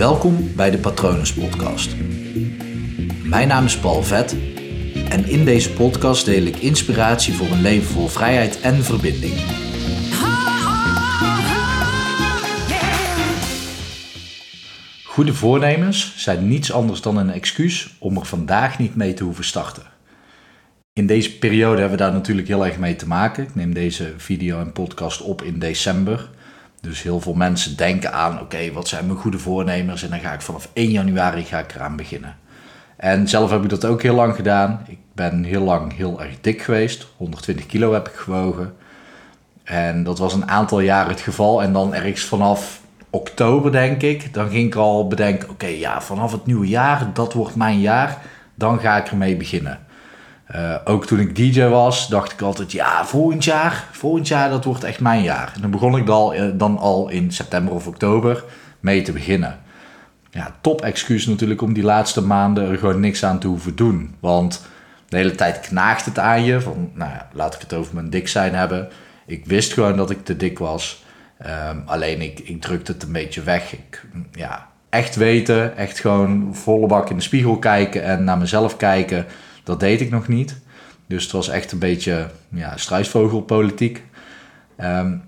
Welkom bij de Patronus Podcast. Mijn naam is Paul Vet en in deze podcast deel ik inspiratie voor een leven vol vrijheid en verbinding. Goede voornemens zijn niets anders dan een excuus om er vandaag niet mee te hoeven starten. In deze periode hebben we daar natuurlijk heel erg mee te maken. Ik neem deze video en podcast op in december. Dus heel veel mensen denken aan, oké, wat zijn mijn goede voornemens? En dan ga ik vanaf 1 januari ga ik eraan beginnen. En zelf heb ik dat ook heel lang gedaan. Ik ben heel lang heel erg dik geweest. 120 kilo heb ik gewogen. En dat was een aantal jaren het geval. En dan ergens vanaf oktober, denk ik, dan ging ik al bedenken: oké, ja, vanaf het nieuwe jaar, dat wordt mijn jaar, dan ga ik ermee beginnen. Uh, ook toen ik DJ was, dacht ik altijd: ja, volgend jaar, volgend jaar, dat wordt echt mijn jaar. En dan begon ik dan, uh, dan al in september of oktober mee te beginnen. Ja, top excuus natuurlijk om die laatste maanden er gewoon niks aan te hoeven doen. Want de hele tijd knaagt het aan je. Van, nou ja, laat ik het over mijn dik zijn hebben. Ik wist gewoon dat ik te dik was. Um, alleen ik, ik drukte het een beetje weg. Ik, ja, echt weten, echt gewoon volle bak in de spiegel kijken en naar mezelf kijken, dat deed ik nog niet. Dus het was echt een beetje ja, struisvogelpolitiek. Um,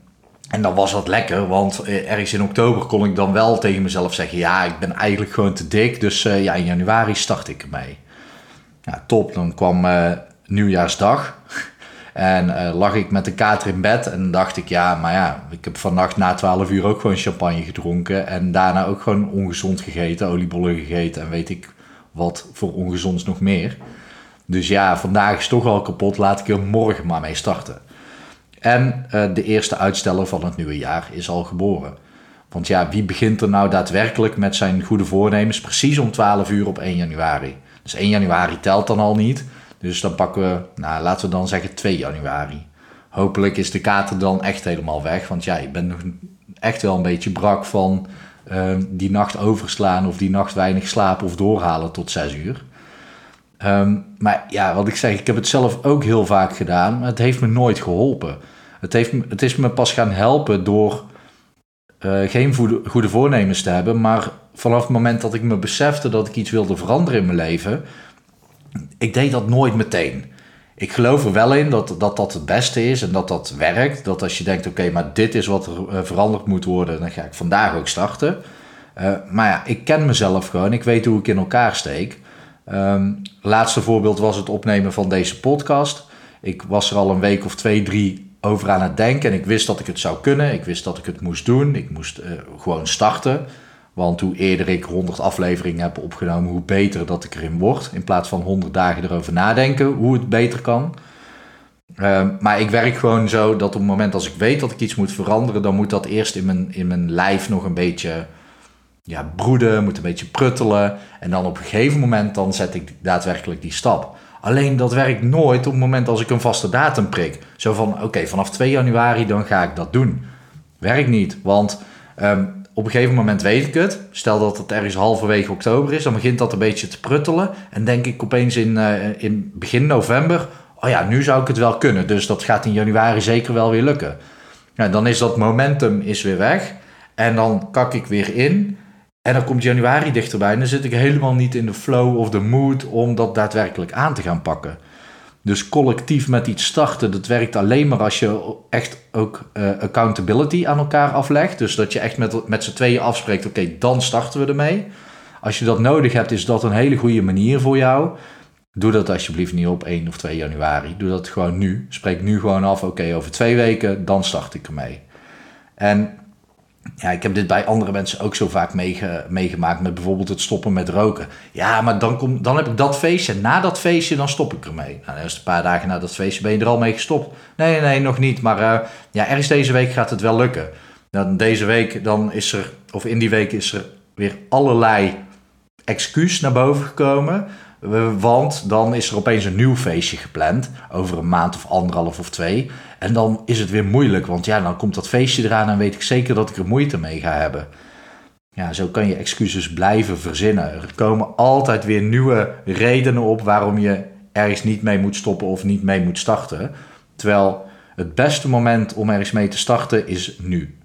en dan was dat lekker, want ergens in oktober kon ik dan wel tegen mezelf zeggen: Ja, ik ben eigenlijk gewoon te dik. Dus uh, ja, in januari start ik ermee. Ja, top. Dan kwam uh, nieuwjaarsdag. En lag ik met de kater in bed en dacht ik, ja, maar ja, ik heb vannacht na 12 uur ook gewoon champagne gedronken. En daarna ook gewoon ongezond gegeten, oliebollen gegeten en weet ik wat voor ongezonds nog meer. Dus ja, vandaag is toch al kapot, laat ik er morgen maar mee starten. En uh, de eerste uitsteller van het nieuwe jaar is al geboren. Want ja, wie begint er nou daadwerkelijk met zijn goede voornemens precies om 12 uur op 1 januari? Dus 1 januari telt dan al niet. Dus dan pakken we, nou, laten we dan zeggen 2 januari. Hopelijk is de kater dan echt helemaal weg. Want ja, ik ben nog echt wel een beetje brak van uh, die nacht overslaan of die nacht weinig slapen of doorhalen tot 6 uur. Um, maar ja, wat ik zeg, ik heb het zelf ook heel vaak gedaan, maar het heeft me nooit geholpen. Het, heeft, het is me pas gaan helpen door uh, geen goede, voornemens te hebben, maar vanaf het moment dat ik me besefte dat ik iets wilde veranderen in mijn leven, ik deed dat nooit meteen. Ik geloof er wel in dat, dat dat het beste is en dat dat werkt. Dat als je denkt, oké, maar dit is wat er uh, veranderd moet worden, dan ga ik vandaag ook starten. Uh, maar ja, ik ken mezelf gewoon, ik weet hoe ik in elkaar steek. Um, laatste voorbeeld was het opnemen van deze podcast. Ik was er al een week of twee, drie over aan het denken en ik wist dat ik het zou kunnen. Ik wist dat ik het moest doen. Ik moest uh, gewoon starten. Want hoe eerder ik 100 afleveringen heb opgenomen, hoe beter dat ik erin word. In plaats van 100 dagen erover nadenken hoe het beter kan. Uh, maar ik werk gewoon zo dat op het moment als ik weet dat ik iets moet veranderen, dan moet dat eerst in mijn, in mijn lijf nog een beetje ja, broeden, moet een beetje pruttelen. En dan op een gegeven moment dan zet ik daadwerkelijk die stap. Alleen dat werkt nooit op het moment als ik een vaste datum prik. Zo van, oké, vanaf 2 januari dan ga ik dat doen. Werkt niet, want um, op een gegeven moment weet ik het. Stel dat het ergens halverwege oktober is, dan begint dat een beetje te pruttelen. En denk ik opeens in, uh, in begin november, oh ja, nu zou ik het wel kunnen. Dus dat gaat in januari zeker wel weer lukken. Ja, dan is dat momentum is weer weg. En dan kak ik weer in. En dan komt januari dichterbij en dan zit ik helemaal niet in de flow of de mood om dat daadwerkelijk aan te gaan pakken. Dus collectief met iets starten, dat werkt alleen maar als je echt ook uh, accountability aan elkaar aflegt. Dus dat je echt met, met z'n tweeën afspreekt, oké, dan starten we ermee. Als je dat nodig hebt, is dat een hele goede manier voor jou. Doe dat alsjeblieft niet op 1 of 2 januari. Doe dat gewoon nu. Spreek nu gewoon af, oké, over twee weken, dan start ik ermee. En ja, ik heb dit bij andere mensen ook zo vaak meege, meegemaakt met bijvoorbeeld het stoppen met roken. Ja, maar dan, kom, dan heb ik dat feestje. Na dat feestje, dan stop ik ermee. Nou, eerst een paar dagen na dat feestje ben je er al mee gestopt. Nee, nee, nog niet. Maar uh, ja, ergens deze week gaat het wel lukken. Dan deze week, dan is er, of in die week is er weer allerlei excuus naar boven gekomen. Want dan is er opeens een nieuw feestje gepland. Over een maand of anderhalf of twee. En dan is het weer moeilijk. Want ja, dan komt dat feestje eraan en weet ik zeker dat ik er moeite mee ga hebben. Ja, zo kan je excuses blijven verzinnen. Er komen altijd weer nieuwe redenen op waarom je ergens niet mee moet stoppen of niet mee moet starten. Terwijl het beste moment om ergens mee te starten is nu.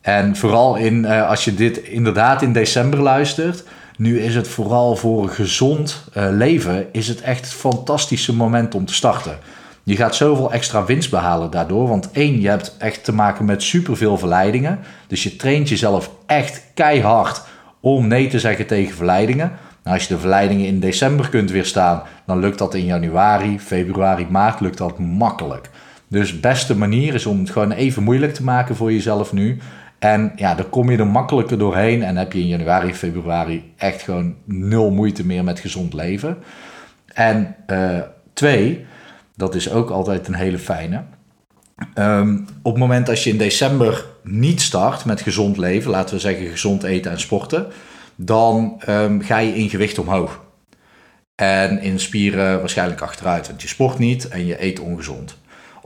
En vooral in, uh, als je dit inderdaad in december luistert, nu is het vooral voor een gezond uh, leven, is het echt het fantastische moment om te starten. Je gaat zoveel extra winst behalen daardoor. Want één, je hebt echt te maken met superveel verleidingen. Dus je traint jezelf echt keihard om nee te zeggen tegen verleidingen. Nou, als je de verleidingen in december kunt weerstaan, dan lukt dat in januari, februari, maart lukt dat makkelijk. Dus beste manier is om het gewoon even moeilijk te maken voor jezelf nu. En ja, dan kom je er makkelijker doorheen en heb je in januari, februari echt gewoon nul moeite meer met gezond leven. En uh, twee, dat is ook altijd een hele fijne. Um, op het moment als je in december niet start met gezond leven, laten we zeggen gezond eten en sporten, dan um, ga je in gewicht omhoog. En in spieren waarschijnlijk achteruit, want je sport niet en je eet ongezond.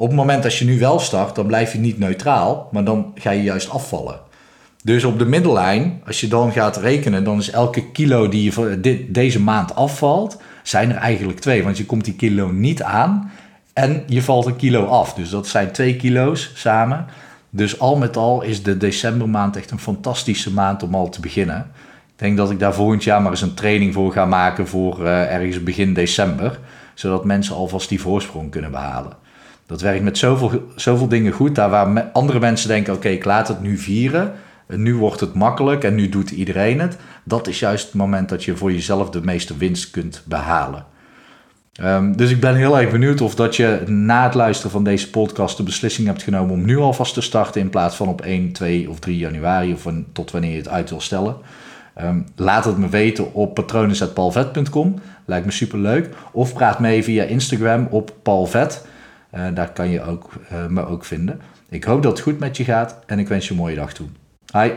Op het moment dat je nu wel start, dan blijf je niet neutraal, maar dan ga je juist afvallen. Dus op de middellijn, als je dan gaat rekenen, dan is elke kilo die je deze maand afvalt, zijn er eigenlijk twee. Want je komt die kilo niet aan en je valt een kilo af. Dus dat zijn twee kilo's samen. Dus al met al is de decembermaand echt een fantastische maand om al te beginnen. Ik denk dat ik daar volgend jaar maar eens een training voor ga maken voor uh, ergens begin december. Zodat mensen alvast die voorsprong kunnen behalen. Dat werkt met zoveel, zoveel dingen goed. Daar waar andere mensen denken, oké, ik laat het nu vieren. En nu wordt het makkelijk en nu doet iedereen het. Dat is juist het moment dat je voor jezelf de meeste winst kunt behalen. Um, dus ik ben heel erg benieuwd of dat je na het luisteren van deze podcast de beslissing hebt genomen om nu alvast te starten in plaats van op 1, 2 of 3 januari of tot wanneer je het uit wil stellen. Um, laat het me weten op patronen.palvet.com. Lijkt me super leuk. Of praat mee via Instagram op palvet. Uh, daar kan je ook, uh, me ook vinden. Ik hoop dat het goed met je gaat en ik wens je een mooie dag toe. Hi.